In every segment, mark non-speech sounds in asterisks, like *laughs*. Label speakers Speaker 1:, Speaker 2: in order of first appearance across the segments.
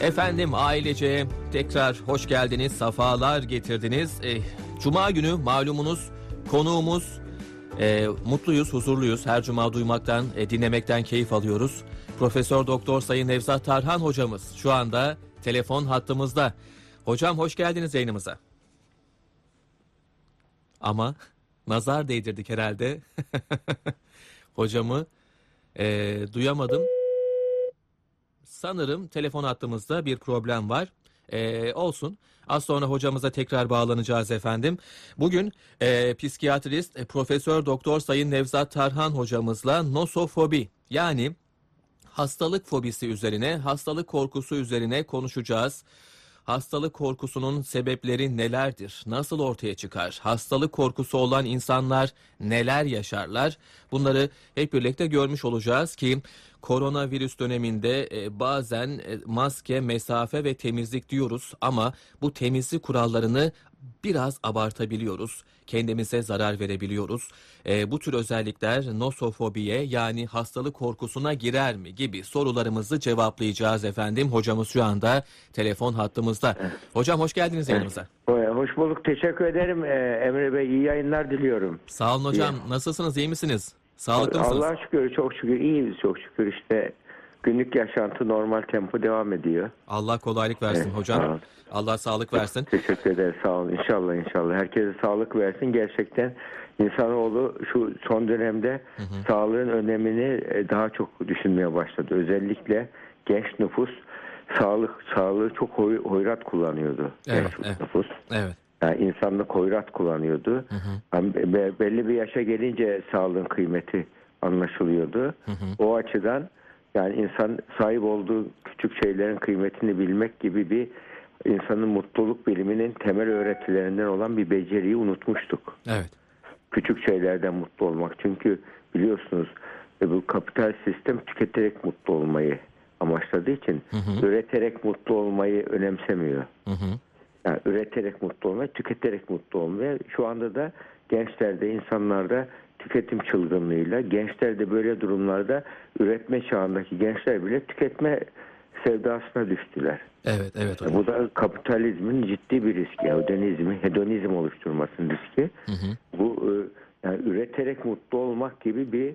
Speaker 1: Efendim ailece tekrar hoş geldiniz, safalar getirdiniz. Eh, Cuma günü malumunuz konuğumuz eh, mutluyuz, huzurluyuz. Her cuma duymaktan, eh, dinlemekten keyif alıyoruz. Profesör Doktor Sayın Nevzat Tarhan hocamız şu anda telefon hattımızda. Hocam hoş geldiniz yayınımıza. Ama nazar değdirdik herhalde. *laughs* Hocamı eh, duyamadım. Sanırım telefon hattımızda bir problem var. Ee, olsun. Az sonra hocamıza tekrar bağlanacağız efendim. Bugün e, psikiyatrist e, Profesör Doktor Sayın Nevzat Tarhan hocamızla nosofobi yani hastalık fobisi üzerine, hastalık korkusu üzerine konuşacağız. Hastalık korkusunun sebepleri nelerdir? Nasıl ortaya çıkar? Hastalık korkusu olan insanlar neler yaşarlar? Bunları hep birlikte görmüş olacağız ki koronavirüs döneminde e, bazen e, maske, mesafe ve temizlik diyoruz ama bu temizlik kurallarını biraz abartabiliyoruz. Kendimize zarar verebiliyoruz. E, bu tür özellikler nosofobiye yani hastalık korkusuna girer mi gibi sorularımızı cevaplayacağız efendim. Hocamız şu anda telefon hattımızda. Hocam hoş geldiniz yayınımıza.
Speaker 2: Hoş bulduk. Teşekkür ederim Ee, Emre Bey. iyi yayınlar diliyorum.
Speaker 1: Sağ olun hocam. Nasılsınız? iyi misiniz? Sağlıklı mısınız?
Speaker 2: Allah'a şükür çok şükür iyiyiz çok şükür işte günlük yaşantı normal tempo devam ediyor.
Speaker 1: Allah kolaylık versin
Speaker 2: Evet, sağ
Speaker 1: hocam.
Speaker 2: olun.
Speaker 1: Allah sağlık versin.
Speaker 2: Teşekkür ederim sağ olun inşallah inşallah. Herkese sağlık versin. Gerçekten insanoğlu şu son dönemde sağlığın önemini e, daha çok düşünmeye başladı. Özellikle genç nüfus sağlık sağlığı çok hoy, hoyrat kullanıyordu.
Speaker 1: Evet,
Speaker 2: genç
Speaker 1: evet.
Speaker 2: nüfus.
Speaker 1: Evet.
Speaker 2: Yani insanlık hoyrat kullanıyordu. Yani be- belli bir yaşa gelince sağlığın kıymeti anlaşılıyordu. O açıdan yani insan sahip olduğu küçük şeylerin kıymetini bilmek gibi bir insanın mutluluk biliminin temel öğretilerinden olan bir beceriyi unutmuştuk.
Speaker 1: Evet.
Speaker 2: Küçük şeylerden mutlu olmak. Çünkü biliyorsunuz e, bu kapital sistem tüketerek mutlu olmayı amaçladığı için üreterek mutlu olmayı önemsemiyor.
Speaker 1: Hı hı.
Speaker 2: Yani üreterek mutlu olmayı, tüketerek mutlu olmayı. Şu anda da gençlerde, insanlarda tüketim çılgınlığıyla, gençlerde böyle durumlarda üretme çağındaki gençler bile tüketme sevdasına düştüler.
Speaker 1: Evet, evet hocam.
Speaker 2: Bu da kapitalizmin ciddi bir riski, hedonizmi, hedonizm oluşturmasının riski.
Speaker 1: Hı hı.
Speaker 2: Bu e, yani üreterek mutlu olmak gibi bir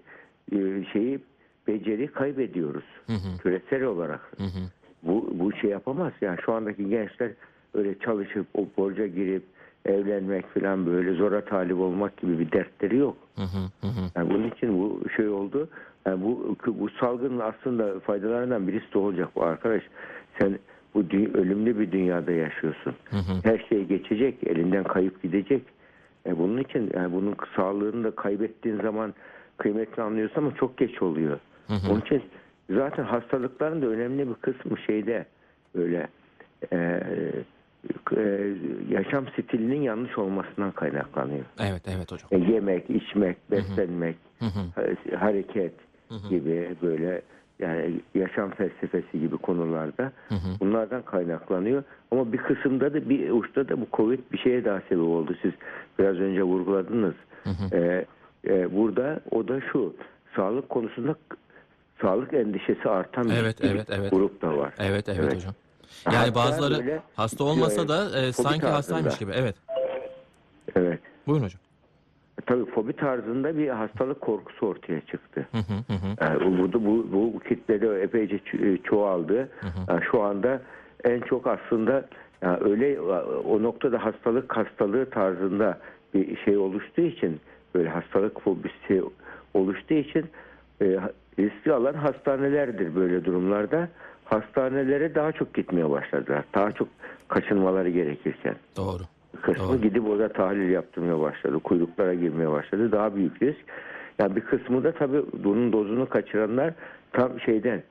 Speaker 2: e, şeyi beceri kaybediyoruz
Speaker 1: Hı hı.
Speaker 2: küresel olarak
Speaker 1: Hı hı.
Speaker 2: bu bu şey yapamaz. Yani şu andaki gençler öyle çalışıp o borca girip evlenmek falan böyle zora talip olmak gibi bir dertleri yok.
Speaker 1: Hı hı. Hı.
Speaker 2: Yani bunun için bu şey oldu. Yani bu bu salgının aslında faydalarından birisi de olacak bu arkadaş. Sen bu ölümlü bir dünyada yaşıyorsun.
Speaker 1: Hı hı.
Speaker 2: Her şey geçecek, elinden kayıp gidecek. E bunun için yani bunun sağlığını da kaybettiğin zaman kıymetini anlıyorsun ama çok geç oluyor.
Speaker 1: Hı hı.
Speaker 2: Onun için zaten hastalıkların da önemli bir kısmı şeyde böyle e, e, yaşam stilinin yanlış olmasından kaynaklanıyor.
Speaker 1: Evet, evet hocam.
Speaker 2: E, yemek, içmek, beslenmek,
Speaker 1: Hı hı.
Speaker 2: ha- hareket gibi böyle yani yaşam felsefesi gibi konularda
Speaker 1: Hı hı.
Speaker 2: bunlardan kaynaklanıyor. Ama bir kısımda da bir uçta da bu Covid bir şeye daha sebep oldu. Siz biraz önce vurguladınız. E, e, burada o da şu sağlık konusunda sağlık endişesi artan bir
Speaker 1: Evet,
Speaker 2: ciddi
Speaker 1: evet, evet.
Speaker 2: grup da var.
Speaker 1: Evet, evet,
Speaker 2: Evet.
Speaker 1: hocam. Yani
Speaker 2: Hatta
Speaker 1: bazıları
Speaker 2: böyle
Speaker 1: hasta olmasa da e,
Speaker 2: fobi
Speaker 1: sanki
Speaker 2: tarzında.
Speaker 1: hastaymış gibi. Evet.
Speaker 2: Evet.
Speaker 1: Buyurun hocam.
Speaker 2: Tabii fobi tarzında bir hastalık korkusu ortaya çıktı.
Speaker 1: Hı hı hı hı.
Speaker 2: Yani burada bu, bu, bu kitlede epeyce ço- çoğaldı. Yani şu anda en çok aslında yani öyle o noktada hastalık hastalığı tarzında bir şey oluştuğu için böyle hastalık fobisi oluştuğu için e, riski alan hastanelerdir böyle durumlarda. Hastanelere daha çok gitmeye başladılar. Daha çok kaçınmaları gerekirken
Speaker 1: Doğru.
Speaker 2: kısmı
Speaker 1: Doğru.
Speaker 2: gidip orada tahlil yaptırmaya başladı. Kuyruklara girmeye başladı. Daha büyük risk. Yani bir kısmı da tabii bunun dozunu kaçıranlar tam şeyden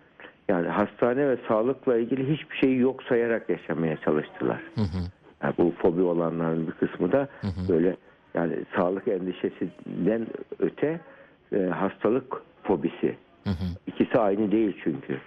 Speaker 2: yani hastane ve sağlıkla ilgili hiçbir şeyi yok sayarak yaşamaya çalıştılar.
Speaker 1: Hı hı.
Speaker 2: Yani bu fobi olanların bir kısmı da böyle yani sağlık endişesinden öte e, hastalık fobisi.
Speaker 1: Hı hı.
Speaker 2: İkisi aynı değil çünkü.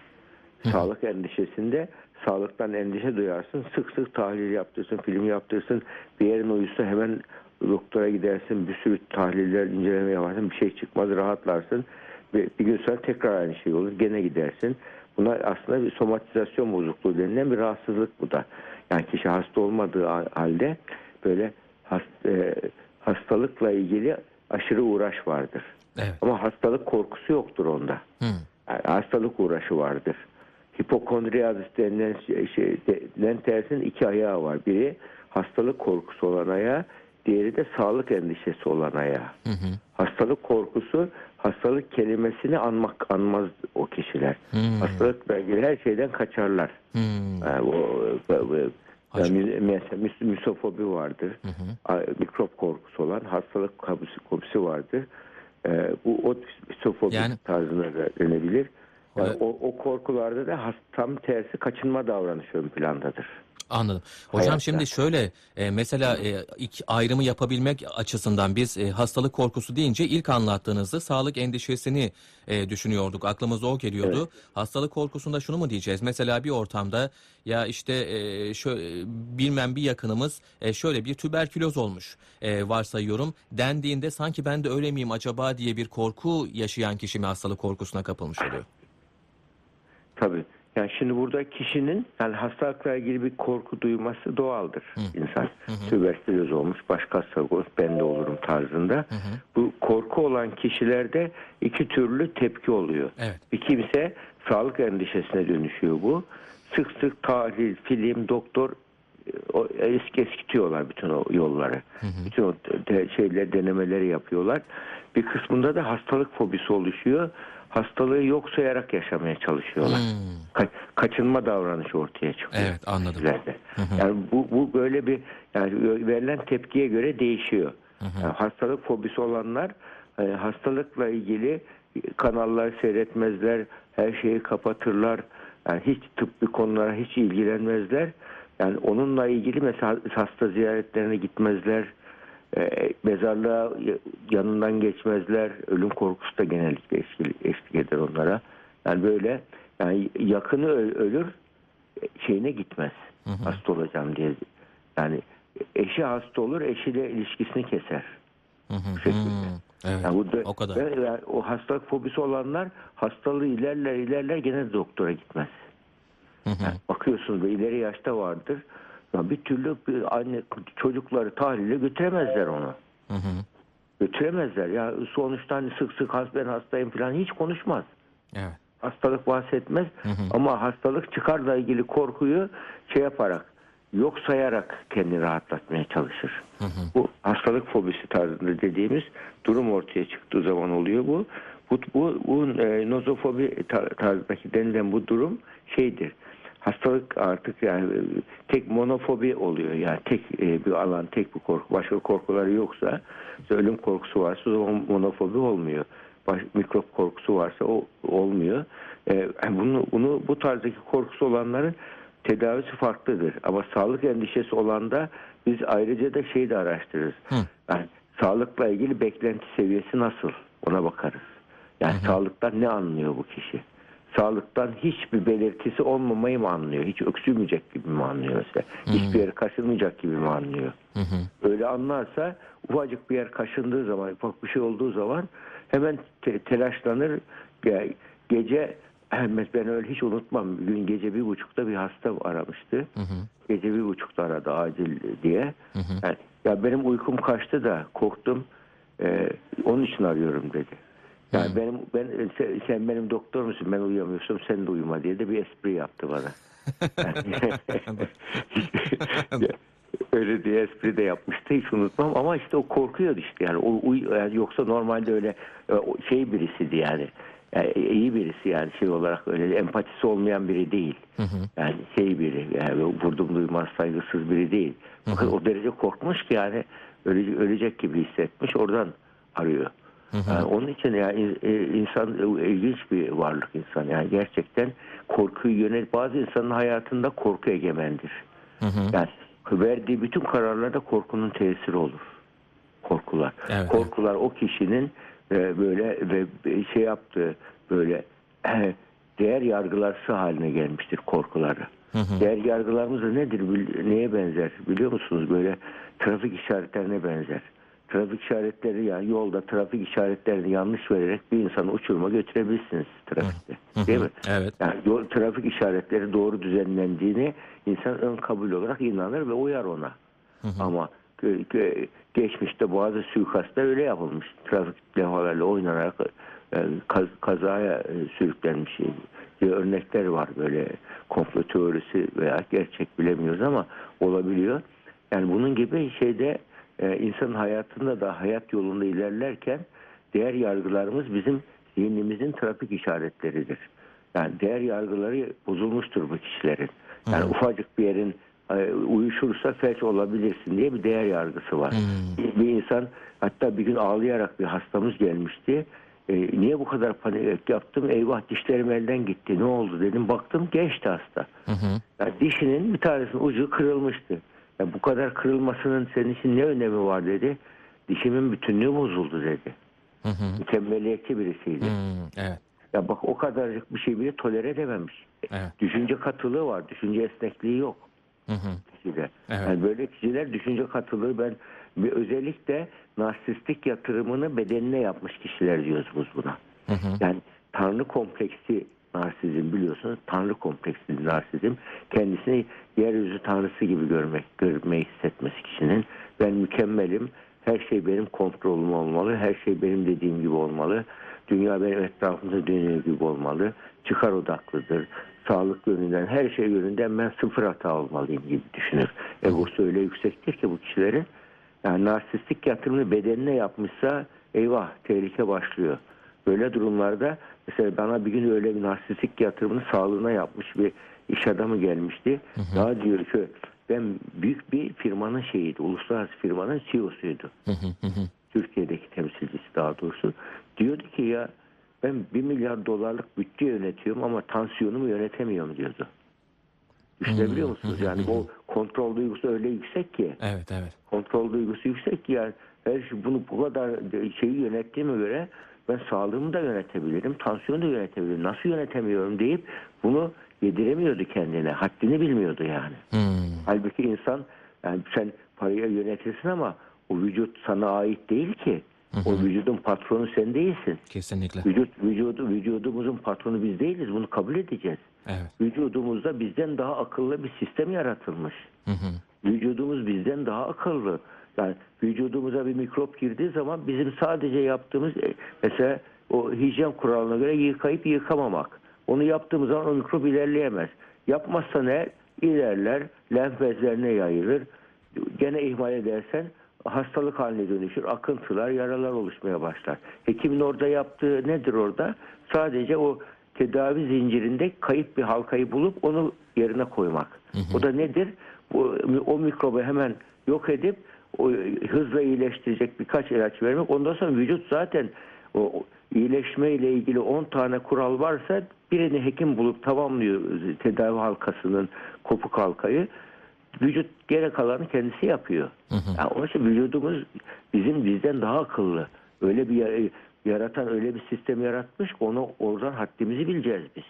Speaker 2: Sağlık endişesinde sağlıktan endişe duyarsın. Sık sık tahlil yaptırsın, film yaptırsın. Bir yerin uyusa hemen doktora gidersin. Bir sürü tahliller, inceleme yaparsın. Bir şey çıkmaz, rahatlarsın. Bir, bir gün sonra tekrar aynı şey olur. Gene gidersin. Bunlar aslında bir somatizasyon bozukluğu denilen bir rahatsızlık bu da. Yani kişi hasta olmadığı ha- halde böyle hast- e, hastalıkla ilgili aşırı uğraş vardır.
Speaker 1: Evet.
Speaker 2: Ama hastalık korkusu yoktur onda.
Speaker 1: Hı.
Speaker 2: Yani hastalık uğraşı vardır. Hipokondriyazis denilen şey, şey denilen tersin iki ayağı var. Biri hastalık korkusu olan ayağı, diğeri de sağlık endişesi olan ayağı.
Speaker 1: Hı hı.
Speaker 2: Hastalık korkusu, hastalık kelimesini anmak anmaz o kişiler.
Speaker 1: Hmm.
Speaker 2: Hastalıkla ilgili her şeyden kaçarlar.
Speaker 1: Hı.
Speaker 2: Yani o, o- o-
Speaker 1: Hacı-
Speaker 2: yani misofobi vardır. A- Mikrop korkusu olan hastalık kopisi vardır. Ee, bu o misofobi
Speaker 1: Yani-
Speaker 2: tarzına da denebilir. Yani
Speaker 1: Evet.
Speaker 2: o, o korkularda da tam tersi kaçınma davranışı ön plandadır.
Speaker 1: Anladım. Hocam
Speaker 2: Hayatta.
Speaker 1: şimdi şöyle e, mesela e, iki ayrımı yapabilmek açısından biz e, hastalık korkusu deyince ilk anlattığınızda sağlık endişesini e, düşünüyorduk. Aklımıza o geliyordu. Hastalık korkusunda şunu mu diyeceğiz? Mesela bir ortamda ya işte e, şöyle, bilmem bir yakınımız e, şöyle bir tüberküloz olmuş e, varsayıyorum. Dendiğinde sanki ben de öyle miyim acaba diye bir korku yaşayan kişi mi hastalık korkusuna kapılmış oluyor?
Speaker 2: Tabii. Yani şimdi burada kişinin yani hastalıkla ilgili bir korku duyması doğaldır insan. Tüberküloz olmuş, başka hastalık olmuş, ben de olurum tarzında. Bu korku olan kişilerde iki türlü tepki oluyor.
Speaker 1: Evet.
Speaker 2: Bir kimse sağlık endişesine dönüşüyor bu. Sık sık tahlil, film, doktor e, o eski eskitiyorlar bütün o yolları. Bütün o de, şeyler denemeleri yapıyorlar. Bir kısmında da hastalık fobisi oluşuyor. Hastalığı yok sayarak yaşamaya çalışıyorlar. Ka- kaçınma davranışı ortaya çıkıyor.
Speaker 1: Evet anladım.
Speaker 2: Yani bu, bu böyle bir yani verilen tepkiye göre değişiyor. Yani hastalık fobisi olanlar e, hastalıkla ilgili kanallar seyretmezler, her şeyi kapatırlar. Yani hiç tıbbi konulara hiç ilgilenmezler. Yani onunla ilgili mesela hasta ziyaretlerine gitmezler. E, mezarlığa yanından geçmezler. Ölüm korkusu da genellikle eşlik, eder onlara. Yani böyle yani yakını ölür şeyine gitmez. Hasta olacağım diye. Yani eşi hasta olur, eşiyle ilişkisini keser.
Speaker 1: Hı hı,
Speaker 2: Bu şekilde.
Speaker 1: hı. Evet.
Speaker 2: Yani bu da-
Speaker 1: o kadar.
Speaker 2: ve yani o hastalık fobisi olanlar hastalığı ilerler ilerler gene doktora gitmez.
Speaker 1: Hı hı.
Speaker 2: Yani bakıyorsunuz ileri yaşta vardır. Ya bir türlü bir anne çocukları tahlile götüremezler onu.
Speaker 1: Hı hı.
Speaker 2: Götüremezler. Ya sonuçta hani sık sık has ben hastayım falan hiç konuşmaz.
Speaker 1: Evet.
Speaker 2: Hastalık bahsetmez ama hastalık çıkarla ilgili korkuyu şey yaparak yok sayarak kendini rahatlatmaya çalışır. Bu hastalık fobisi tarzında dediğimiz durum ortaya çıktığı zaman oluyor bu. Bu, bu, bu e, nozofobi tar- tarzındaki denilen bu durum şeydir. Hastalık artık yani e, tek monofobi oluyor. Yani tek e, bir alan, tek bir korku. Başka korkuları yoksa, ölüm korkusu varsa o monofobi olmuyor. Baş, mikrop korkusu varsa o olmuyor. E, bunu, bunu bu tarzdaki korkusu olanların tedavisi farklıdır. Ama sağlık endişesi olanda biz ayrıca da şeyi de araştırırız. Yani sağlıkla ilgili beklenti seviyesi nasıl? Ona bakarız. Yani sağlıktan ne anlıyor bu kişi? Sağlıktan hiçbir belirtisi olmamayı mı anlıyor? Hiç öksürmeyecek gibi mi anlıyor mesela? Hiçbir yere kaşınmayacak gibi mi anlıyor?
Speaker 1: Hı hı.
Speaker 2: Öyle anlarsa ufacık bir yer kaşındığı zaman, ufak bir şey olduğu zaman hemen te- telaşlanır. Ge- Gece ben öyle hiç unutmam. Bir gün gece bir buçukta bir hasta aramıştı. Gece bir buçukta aradı acil diye. Yani, ya benim uykum kaçtı da korktum. Ee, onun için arıyorum dedi. Yani benim ben sen, sen benim doktor musun? Ben uyuyamıyorsam sen de uyuma diye de bir espri yaptı bana. Yani- *laughs* öyle diye espri de yapmıştı hiç unutmam ama işte o korkuyordu işte yani o uy- yani yoksa normalde öyle e, şey birisiydi yani. yani iyi birisi yani şey olarak öyle empatisi olmayan biri değil. Yani şey biri yani vurdum duymaz saygısız biri değil. Fakat o derece korkmuş ki yani öle, ölecek gibi hissetmiş oradan arıyor. Yani onun için yani e, insan e, ilginç bir varlık insan yani gerçekten korkuyu yönel bazı insanın hayatında korku egemendir. Yani verdiği bütün kararlarda korkunun tesiri olur. Korkular.
Speaker 1: Evet,
Speaker 2: Korkular o kişinin e, böyle ve şey yaptığı böyle *clears throat* değer yargılarsı haline gelmiştir korkuları. Değer yargılarımız da nedir? Neye benzer? Biliyor musunuz? Böyle trafik işaretlerine benzer. Trafik işaretleri yani yolda trafik işaretlerini yanlış vererek bir insanı uçuruma götürebilirsiniz trafikte. Değil mi?
Speaker 1: Evet.
Speaker 2: Yani yol, trafik işaretleri doğru düzenlendiğini insan ön kabul olarak inanır ve uyar ona. Ama geçmişte bazı suikastlar öyle yapılmış. Trafik levhalarla oynanarak e, kaz- kazaya e, sürüklenmiş e, örnekler var böyle komplo teorisi veya gerçek bilemiyoruz ama olabiliyor. Yani bunun gibi şeyde e, hayatında da hayat yolunda ilerlerken değer yargılarımız bizim zihnimizin trafik işaretleridir. Yani değer yargıları bozulmuştur bu kişilerin. Yani ufacık bir yerin e, uyuşursa felç olabilirsin diye bir değer yargısı var. Bir, bir insan hatta bir gün ağlayarak bir hastamız gelmişti. E, niye bu kadar panik yaptım? Eyvah dişlerim elden gitti. Ne oldu dedim. Baktım geçti hasta. Yani dişinin bir tanesinin ucu kırılmıştı. Ya bu kadar kırılmasının senin için ne önemi var dedi. Dişimin bütünlüğü bozuldu dedi. Mükemmeliyetçi birisiydi.
Speaker 1: Hmm, evet.
Speaker 2: Ya bak o kadarcık bir şey bile tolere edememiş.
Speaker 1: Evet.
Speaker 2: Düşünce katılığı var. Düşünce esnekliği yok
Speaker 1: Hı hı.
Speaker 2: kişide.
Speaker 1: Evet.
Speaker 2: Yani böyle kişiler düşünce katılığı ben bir özellikle narsistik yatırımını bedenine yapmış kişiler diyoruz biz buna.
Speaker 1: Hı hı.
Speaker 2: Yani tanrı kompleksi narsizm biliyorsunuz. Tanrı kompleksi narsizm kendisini yeryüzü tanrısı gibi görmek, görmeyi hissetmesi kişinin. Ben mükemmelim. Her şey benim kontrolüm olmalı. Her şey benim dediğim gibi olmalı. Dünya benim etrafımda dönüyor gibi olmalı. Çıkar odaklıdır. Sağlık yönünden, her şey yönünden ben sıfır hata olmalıyım gibi düşünür. Egosu öyle yüksektir ki bu kişilerin. Yani narsistik yatırımını bedenine yapmışsa eyvah tehlike başlıyor. Böyle durumlarda mesela bana bir gün öyle bir narsistik yatırımını sağlığına yapmış bir iş adamı gelmişti. Daha diyor ki ben büyük bir firmanın şeyiydi, uluslararası firmanın CEO'suydu.
Speaker 1: Hı hı hı hı.
Speaker 2: Türkiye'deki temsilcisi daha doğrusu. Diyordu ki ya ben bir milyar dolarlık bütçe yönetiyorum ama tansiyonumu yönetemiyorum diyordu. Düşünebiliyor musunuz? Yani o kontrol duygusu öyle yüksek ki
Speaker 1: Evet evet.
Speaker 2: kontrol duygusu yüksek ki yani her şey, bunu bu kadar şeyi yönettiğime göre ben sağlığımı da yönetebilirim, tansiyonu da yönetebilirim. Nasıl yönetemiyorum deyip bunu yediremiyordu kendine. Haddini bilmiyordu yani.
Speaker 1: Hmm.
Speaker 2: Halbuki insan yani sen parayı yönetirsin ama o vücut sana ait değil ki. O vücudun patronu sen değilsin.
Speaker 1: Kesinlikle.
Speaker 2: Vücut vücudu vücudumuzun patronu biz değiliz. Bunu kabul edeceğiz.
Speaker 1: Evet.
Speaker 2: Vücudumuzda bizden daha akıllı bir sistem yaratılmış.
Speaker 1: Hı hı.
Speaker 2: Vücudumuz bizden daha akıllı. Yani vücudumuza bir mikrop girdiği zaman bizim sadece yaptığımız e, mesela o hijyen kuralına göre yıkayıp yıkamamak. Onu yaptığımız zaman o mikrop ilerleyemez. Yapmazsa ne? İlerler, lenf bezlerine yayılır. Gene ihmal edersen hastalık haline dönüşür. Akıntılar, yaralar oluşmaya başlar. Hekimin orada yaptığı nedir orada? Sadece o tedavi zincirinde kayıp bir halkayı bulup onu yerine koymak. O da nedir? Bu, o mikrobu hemen yok edip o hızla iyileştirecek birkaç ilaç vermek. Ondan sonra vücut zaten o iyileşme ile ilgili 10 tane kural varsa birini hekim bulup tamamlıyor tedavi halkasının kopuk halkayı. Vücut geri kalanı kendisi yapıyor. Yani onun için vücudumuz bizim bizden daha akıllı. Öyle bir yar- yaratan öyle bir sistem yaratmış ki onu oradan haddimizi bileceğiz biz.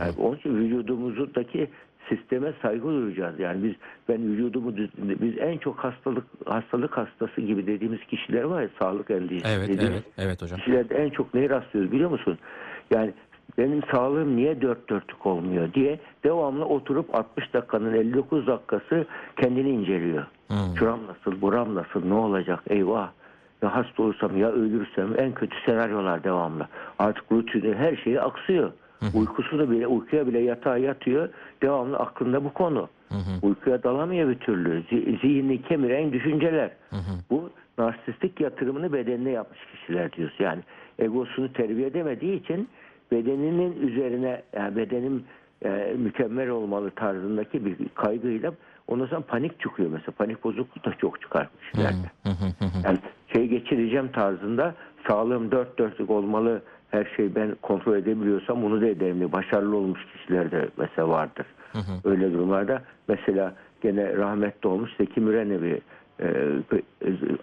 Speaker 2: Yani onun için vücudumuzdaki sisteme saygı duyacağız. Yani biz ben vücudumu biz en çok hastalık hastalık hastası gibi dediğimiz kişiler var ya sağlık endişesi
Speaker 1: Evet
Speaker 2: dediğimiz
Speaker 1: evet. Evet hocam.
Speaker 2: kişilerde en çok neyi rastlıyoruz biliyor musun? Yani benim sağlığım niye dört dörtlük olmuyor diye devamlı oturup 60 dakikanın 59 dakikası kendini inceliyor.
Speaker 1: Hmm.
Speaker 2: Şuram nasıl, buram nasıl, ne olacak, eyvah. Ya hasta olursam ya ölürsem en kötü senaryolar devamlı. Artık rutini her şeyi aksıyor. Uykusu da bile uykuya bile yatağa yatıyor. Devamlı aklında bu konu. Uykuya dalamıyor bir türlü. Zi- Zihni kemiren düşünceler. Bu narsistik yatırımını bedenine yapmış kişiler diyoruz. Yani egosunu terbiye edemediği için bedeninin üzerine yani bedenim e, mükemmel olmalı tarzındaki bir kaygıyla ondan sonra panik çıkıyor mesela. Panik bozukluğu da çok çıkar kişilerde.
Speaker 1: Hı hı hı hı.
Speaker 2: Yani şey geçireceğim tarzında sağlığım dört dörtlük olmalı. Her şeyi ben kontrol edebiliyorsam bunu da ederim diye başarılı olmuş kişiler de mesela vardır. Öyle durumlarda mesela gene rahmetli olmuş Zeki Müren'e bir e,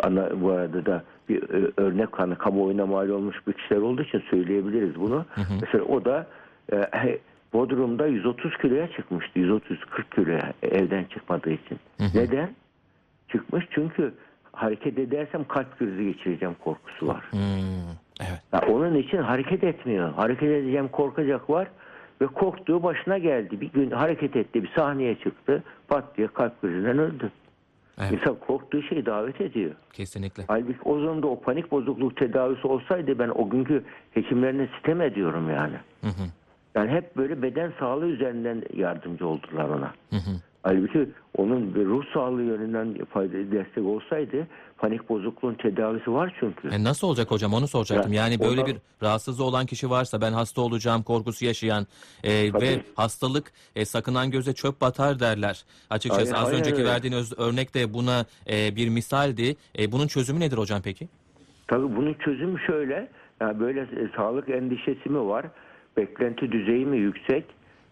Speaker 2: ana, bu arada da bir e, örnek hani kamuoyuna mal olmuş bir kişiler olduğu için söyleyebiliriz bunu. Mesela o da e, *laughs* Bodrum'da 130 kiloya çıkmıştı. 130-40 kiloya evden çıkmadığı için. Neden? çıkmış çünkü hareket edersem kalp krizi geçireceğim korkusu var.
Speaker 1: Hmm.
Speaker 2: Ya onun için hareket etmiyor. Hareket edeceğim korkacak var ve korktuğu başına geldi. Bir gün hareket etti, bir sahneye çıktı, pat diye kalp krizinden öldü.
Speaker 1: Evet.
Speaker 2: İnsan korktuğu şeyi davet ediyor.
Speaker 1: Kesinlikle.
Speaker 2: Halbuki o zaman da o panik bozukluk tedavisi olsaydı ben o günkü hekimlerine sitem ediyorum yani.
Speaker 1: Hı hı.
Speaker 2: Yani hep böyle beden sağlığı üzerinden yardımcı oldular ona.
Speaker 1: Hı hı.
Speaker 2: Halbuki onun bir ruh sağlığı yönünden fayda destek olsaydı panik bozukluğun tedavisi var çünkü.
Speaker 1: E nasıl olacak hocam onu soracaktım.
Speaker 2: Ya,
Speaker 1: yani böyle
Speaker 2: ondan-
Speaker 1: bir rahatsızlığı olan kişi varsa ben hasta olacağım korkusu yaşayan e,
Speaker 2: Tabii.
Speaker 1: ve hastalık e, sakınan göze çöp batar derler. Açıkçası
Speaker 2: Aynen,
Speaker 1: az
Speaker 2: aynen
Speaker 1: önceki
Speaker 2: öyle.
Speaker 1: verdiğin öz- örnek de buna e, bir misaldi. E, bunun çözümü nedir hocam peki?
Speaker 2: Tabii bunun çözümü şöyle. Yani böyle e, sağlık endişesi mi var? Beklenti düzeyi mi yüksek?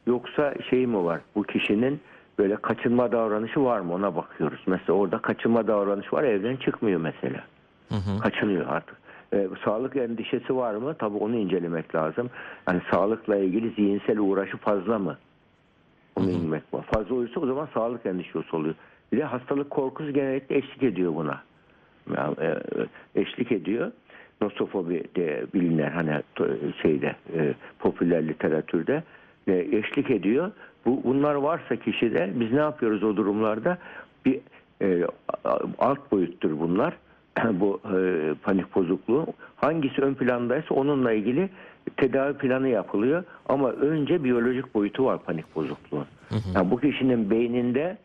Speaker 2: Yoksa şey mi var? Bu kişinin böyle kaçınma davranışı var mı? Ona bakıyoruz. Mesela orada kaçınma davranışı var. Evden çıkmıyor mesela.
Speaker 1: Hı hı.
Speaker 2: Kaçınıyor artık. E, sağlık endişesi var mı? Tabii onu incelemek lazım. Yani sağlıkla ilgili zihinsel uğraşı fazla mı? Onu inmek var. Fazla olursa o zaman sağlık endişesi oluyor. Bir de hastalık korkusu genellikle eşlik ediyor buna. Yani, e, eşlik ediyor. Nosofobi de bilinen hani şeyde e, popüler literatürde e, eşlik ediyor. Bu bunlar varsa kişide biz ne yapıyoruz o durumlarda? Bir e, alt boyuttur bunlar. *clears throat* bu e, panik bozukluğu. Hangisi ön plandaysa onunla ilgili tedavi planı yapılıyor. Ama önce biyolojik boyutu var panik bozukluğun. Yani bu kişinin beyninde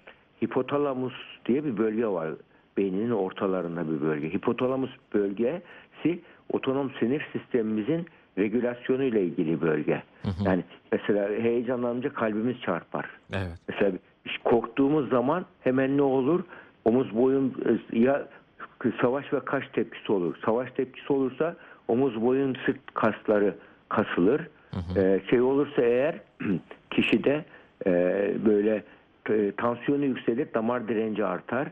Speaker 2: hipotalamus diye bir bölge var. Beyninin ortalarında bir bölge. Hipotalamus bölgesi otonom sinir sistemimizin regülasyonu ile ilgili bölge. Yani mesela heyecanlanınca kalbimiz çarpar.
Speaker 1: Evet.
Speaker 2: Mesela korktuğumuz zaman hemen ne olur? Omuz boyun e, ya savaş ve kaç tepkisi olur. Savaş tepkisi olursa omuz boyun sırt kasları kasılır. Ee, şey olursa eğer *clears throat* kişide e, böyle e, tansiyonu yükselir, damar direnci artar,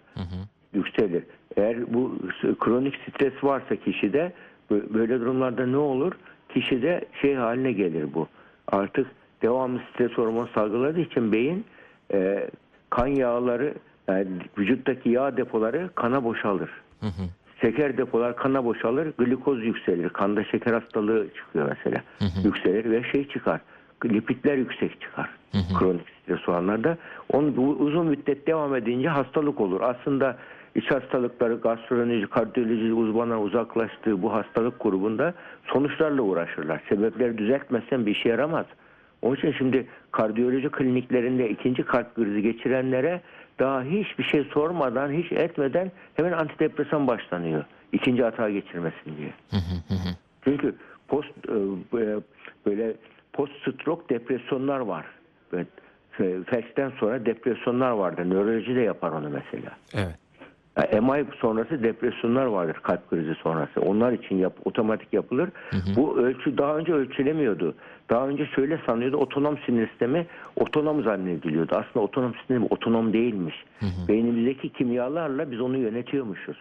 Speaker 2: yükselir. Eğer bu kronik stres varsa kişide bö- böyle durumlarda ne olur? Kişide şey haline gelir bu. Artık devamlı stres hormonu salgıladığı için beyin e, kan yağları yani vücuttaki yağ depoları kana boşalır.
Speaker 1: Hı hı.
Speaker 2: Şeker depolar kana boşalır, glikoz yükselir. Kanda şeker hastalığı çıkıyor mesela. Yükselir ve şey çıkar. Lipidler yüksek çıkar. Kronik stres olanlarda. Onun bu uzun müddet devam edince hastalık olur. Aslında iç hastalıkları, gastroenteroloji, kardiyoloji uzmanlar uzaklaştığı bu hastalık grubunda sonuçlarla uğraşırlar. Sebepleri düzeltmezsen bir işe yaramaz. Onun için şimdi kardiyoloji kliniklerinde ikinci kalp krizi geçirenlere daha hiçbir şey sormadan, hiç etmeden hemen antidepresan başlanıyor. İkinci hata geçirmesin diye. Çünkü post e, e, böyle post stroke depresyonlar var. Böyle, e, felçten sonra depresyonlar vardır. Nöroloji de yapar onu mesela.
Speaker 1: Evet.
Speaker 2: Yani MI sonrası depresyonlar vardır kalp krizi sonrası. Onlar için yap, otomatik yapılır. Bu ölçü daha önce ölçülemiyordu. Daha önce şöyle sanıyordu otonom sinir sistemi otonom zannediliyordu. Aslında otonom sinir sistemi otonom değilmiş. Beynimizdeki kimyalarla biz onu yönetiyormuşuz.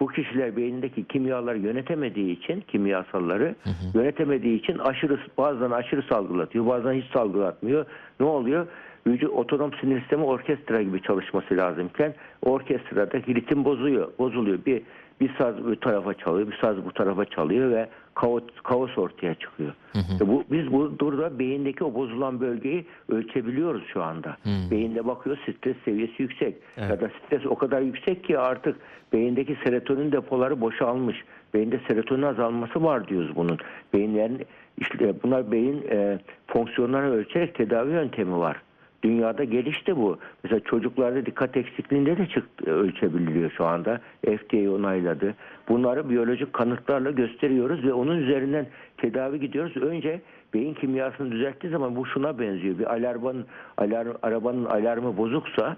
Speaker 2: Bu kişiler beynindeki kimyaları yönetemediği için kimyasalları yönetemediği için aşırı bazen aşırı salgılatıyor bazen hiç salgılatmıyor. Ne oluyor? Vücut otonom sinir sistemi orkestra gibi çalışması lazımken orkestradaki ritim bozuyor, bozuluyor. Bir bir saz bu tarafa çalıyor, bir saz bu tarafa çalıyor ve kaos, kaos ortaya çıkıyor. E Bu biz bu burada beyindeki o bozulan bölgeyi ölçebiliyoruz şu anda. Beyinde bakıyor stres seviyesi yüksek
Speaker 1: Evet.
Speaker 2: ya da stres o kadar yüksek ki artık beyindeki serotonin depoları boşalmış. Beyinde serotonin azalması var diyoruz bunun. Beyinlerin işte bunlar beyin e, fonksiyonlarını ölçerek tedavi yöntemi var. Dünyada gelişti bu. Mesela çocuklarda dikkat eksikliğinde de çıktı, ölçebililiyor şu anda. FDA onayladı. Bunları biyolojik kanıtlarla gösteriyoruz ve onun üzerinden tedavi gidiyoruz. Önce beyin kimyasını düzelttiği zaman bu şuna benziyor. Bir alarmın, alarm, arabanın alarmı bozuksa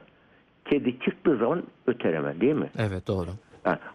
Speaker 2: kedi çıktığı zaman öter hemen değil mi?
Speaker 1: Evet doğru.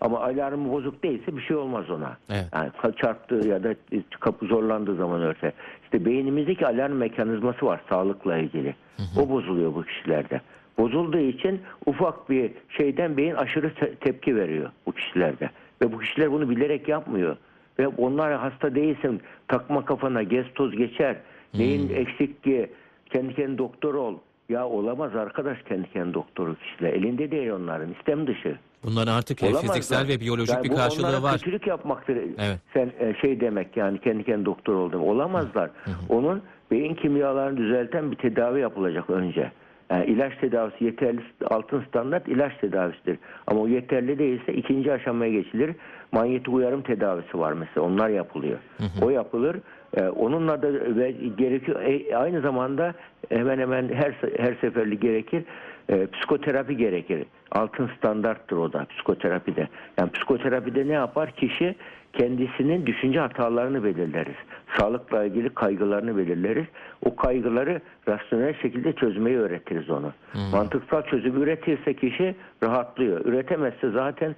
Speaker 2: Ama alarmı bozuk değilse bir şey olmaz ona.
Speaker 1: Evet.
Speaker 2: Yani çarptığı ya da kapı zorlandığı zaman örse. İşte beynimizdeki alarm mekanizması var sağlıkla ilgili. O bozuluyor bu kişilerde. Bozulduğu için ufak bir şeyden beyin aşırı te- tepki veriyor bu kişilerde. Ve bu kişiler bunu bilerek yapmıyor. Ve onlar hasta değilsin takma kafana gez toz geçer. Neyin eksik diye kendi kendine doktor ol. Ya olamaz arkadaş kendi kendine doktoru kişiler. Elinde değil onların istem dışı.
Speaker 1: Bunların artık e,
Speaker 2: Olamazlar.
Speaker 1: fiziksel ve biyolojik
Speaker 2: Yani
Speaker 1: bir karşılığı var.
Speaker 2: kötülük yapmaktır.
Speaker 1: Evet.
Speaker 2: Sen e, şey demek yani kendi kendine doktor oldum. Olamazlar. Onun beyin kimyalarını düzelten bir tedavi yapılacak önce. Yani ilaç tedavisi yeterli altın standart ilaç tedavisidir. Ama o yeterli değilse ikinci aşamaya geçilir. Manyetik uyarım tedavisi var mesela. Onlar yapılıyor. O yapılır. E, onunla da ve gerekiyor. E, aynı zamanda hemen hemen her her seferli gerekir. E, psikoterapi gerekir. Altın standarttır o da psikoterapide. Yani psikoterapide ne yapar? Kişi kendisinin düşünce hatalarını belirleriz. Sağlıkla ilgili kaygılarını belirleriz. O kaygıları rasyonel şekilde çözmeyi öğretiriz onu. Mantıksal çözüm üretirse kişi rahatlıyor. Üretemezse zaten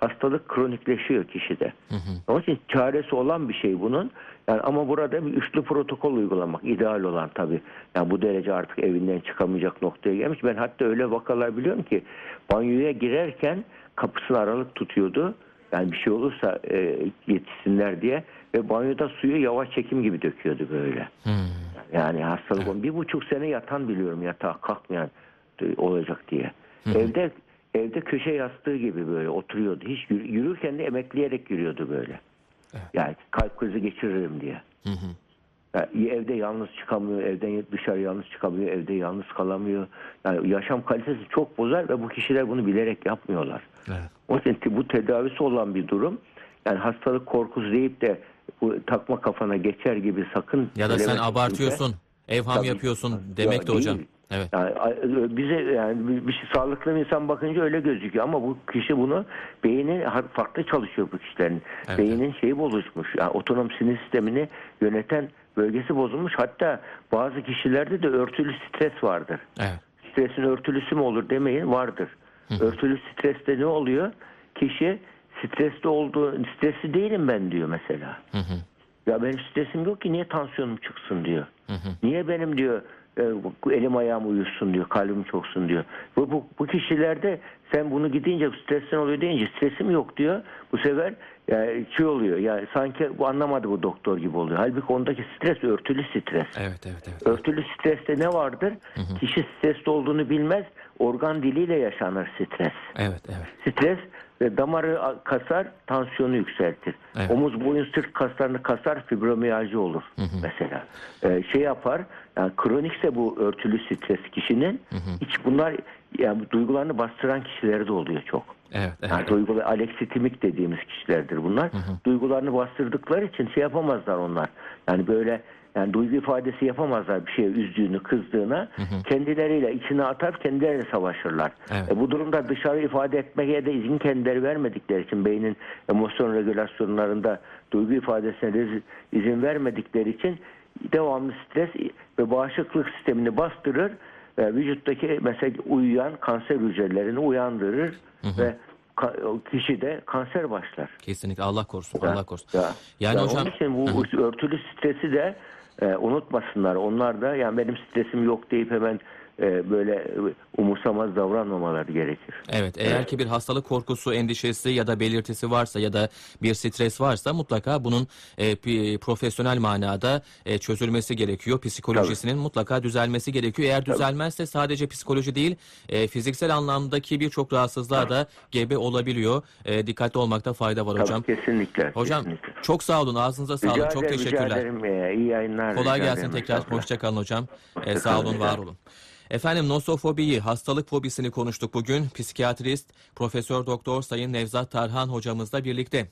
Speaker 2: hastalık kronikleşiyor kişide. Onun için çaresi olan bir şey bunun. Yani ama burada bir üçlü protokol uygulamak ideal olan tabii. Yani bu derece artık evinden çıkamayacak noktaya gelmiş. Ben hatta öyle vakalar biliyorum ki banyoya girerken kapısını aralık tutuyordu. Yani bir şey olursa e, yetişsinler diye ve banyoda suyu yavaş çekim gibi döküyordu böyle.
Speaker 1: Hmm.
Speaker 2: Yani hastalık bir buçuk sene yatan biliyorum yatağa kalkmayan e, olacak diye. Evde evde köşe yastığı gibi böyle oturuyordu. Hiç yürü- yürürken de emekleyerek yürüyordu böyle. Yani kalp krizi geçiririm diye.
Speaker 1: Hı hı.
Speaker 2: Yani evde yalnız çıkamıyor, evden dışarı yalnız çıkamıyor, evde yalnız kalamıyor. Yani yaşam kalitesi çok bozar ve bu kişiler bunu bilerek yapmıyorlar.
Speaker 1: Evet.
Speaker 2: O yüzden bu tedavisi olan bir durum. Yani hastalık korkusu deyip de bu takma kafana geçer gibi sakın
Speaker 1: Ya da sen abartıyorsun, evham
Speaker 2: Tabii.
Speaker 1: yapıyorsun demek de hocam.
Speaker 2: değil.
Speaker 1: Evet.
Speaker 2: Yani a- bize yani bir- şey, sağlıklı bir insan bakınca öyle gözüküyor ama bu kişi bunu beyni farklı çalışıyor bu kişilerin.
Speaker 1: Evet,
Speaker 2: Beynin şeyi bozulmuş. Yani otonom sinir sistemini yöneten bölgesi bozulmuş. Hatta bazı kişilerde de örtülü stres vardır.
Speaker 1: Evet.
Speaker 2: Stresin örtülüsü mü olur demeyin vardır. Örtülü streste ne oluyor? Kişi stresli olduğu, stresli değilim ben diyor mesela.
Speaker 1: Hı hı.
Speaker 2: Ya benim stresim yok ki niye tansiyonum çıksın diyor.
Speaker 1: Hı hı.
Speaker 2: Niye benim diyor e, elim ayağım uyusun diyor, kalbim çoksun diyor. Bu, bu, bu kişilerde sen bunu gidince stresten oluyor deyince stresim yok diyor. Bu sefer yani şey oluyor yani sanki bu anlamadı bu doktor gibi oluyor. Halbuki ondaki stres örtülü stres.
Speaker 1: Evet, evet, evet.
Speaker 2: Örtülü streste ne vardır? Kişi stresli olduğunu bilmez. Organ diliyle yaşanır stres.
Speaker 1: Evet, evet.
Speaker 2: Stres ve damarı kasar, tansiyonu yükseltir.
Speaker 1: Evet.
Speaker 2: Omuz, boyun, sırt kaslarını kasar, fibromiyalji olur mesela. Ee, şey yapar, yani kronikse bu örtülü stres kişinin, hiç bunlar yani duygularını bastıran kişilerde oluyor çok.
Speaker 1: Evet, evet.
Speaker 2: Yani duygular aleksitimik dediğimiz kişilerdir bunlar. Duygularını bastırdıkları için şey yapamazlar onlar. Yani böyle yani duygu ifadesi yapamazlar bir şeye üzdüğünü, kızdığına. Kendileriyle içine atar, kendileriyle savaşırlar.
Speaker 1: Evet.
Speaker 2: E, bu durumda dışarı ifade etmeye de izin kendileri vermedikleri için beynin emosyon regülasyonlarında duygu ifadesine de iz- izin vermedikleri için devamlı stres ve bağışıklık sistemini bastırır ve vücuttaki mesela uyuyan kanser hücrelerini uyandırır ve ka- o kişide kanser başlar.
Speaker 1: Kesinlikle Allah korusun,
Speaker 2: Ya,
Speaker 1: Allah korusun.
Speaker 2: ya.
Speaker 1: Yani
Speaker 2: Ya
Speaker 1: hocam
Speaker 2: onun için bu örtülü stresi de e, unutmasınlar. Onlar da yani benim stresim yok deyip hemen böyle e, umursamaz davranmamaları gerekir.
Speaker 1: Evet, eğer ki bir hastalık korkusu, endişesi ya da belirtisi varsa ya da bir stres varsa mutlaka bunun e, profesyonel manada e, çözülmesi gerekiyor. Psikolojisinin mutlaka düzelmesi gerekiyor. Eğer düzelmezse sadece psikoloji değil, e, fiziksel anlamdaki birçok rahatsızlığa da gebe olabiliyor. E, dikkatli olmakta fayda var hocam.
Speaker 2: Tabii, kesinlikle.
Speaker 1: Hocam
Speaker 2: kesinlikle.
Speaker 1: çok sağ olun, ağzınıza sağlık.
Speaker 2: Rica
Speaker 1: çok
Speaker 2: ederim, rica
Speaker 1: teşekkürler.
Speaker 2: ederim. E, iyi yayınlar.
Speaker 1: Kolay gelsin tekrar. Hoşçakalın hocam.
Speaker 2: Hoşça
Speaker 1: sağ
Speaker 2: kalın,
Speaker 1: olun, var olun. Efendim nosofobiyi, hastalık fobisini konuştuk bugün. Psikiyatrist Profesör Doktor Sayın Nevzat Tarhan hocamızla birlikte.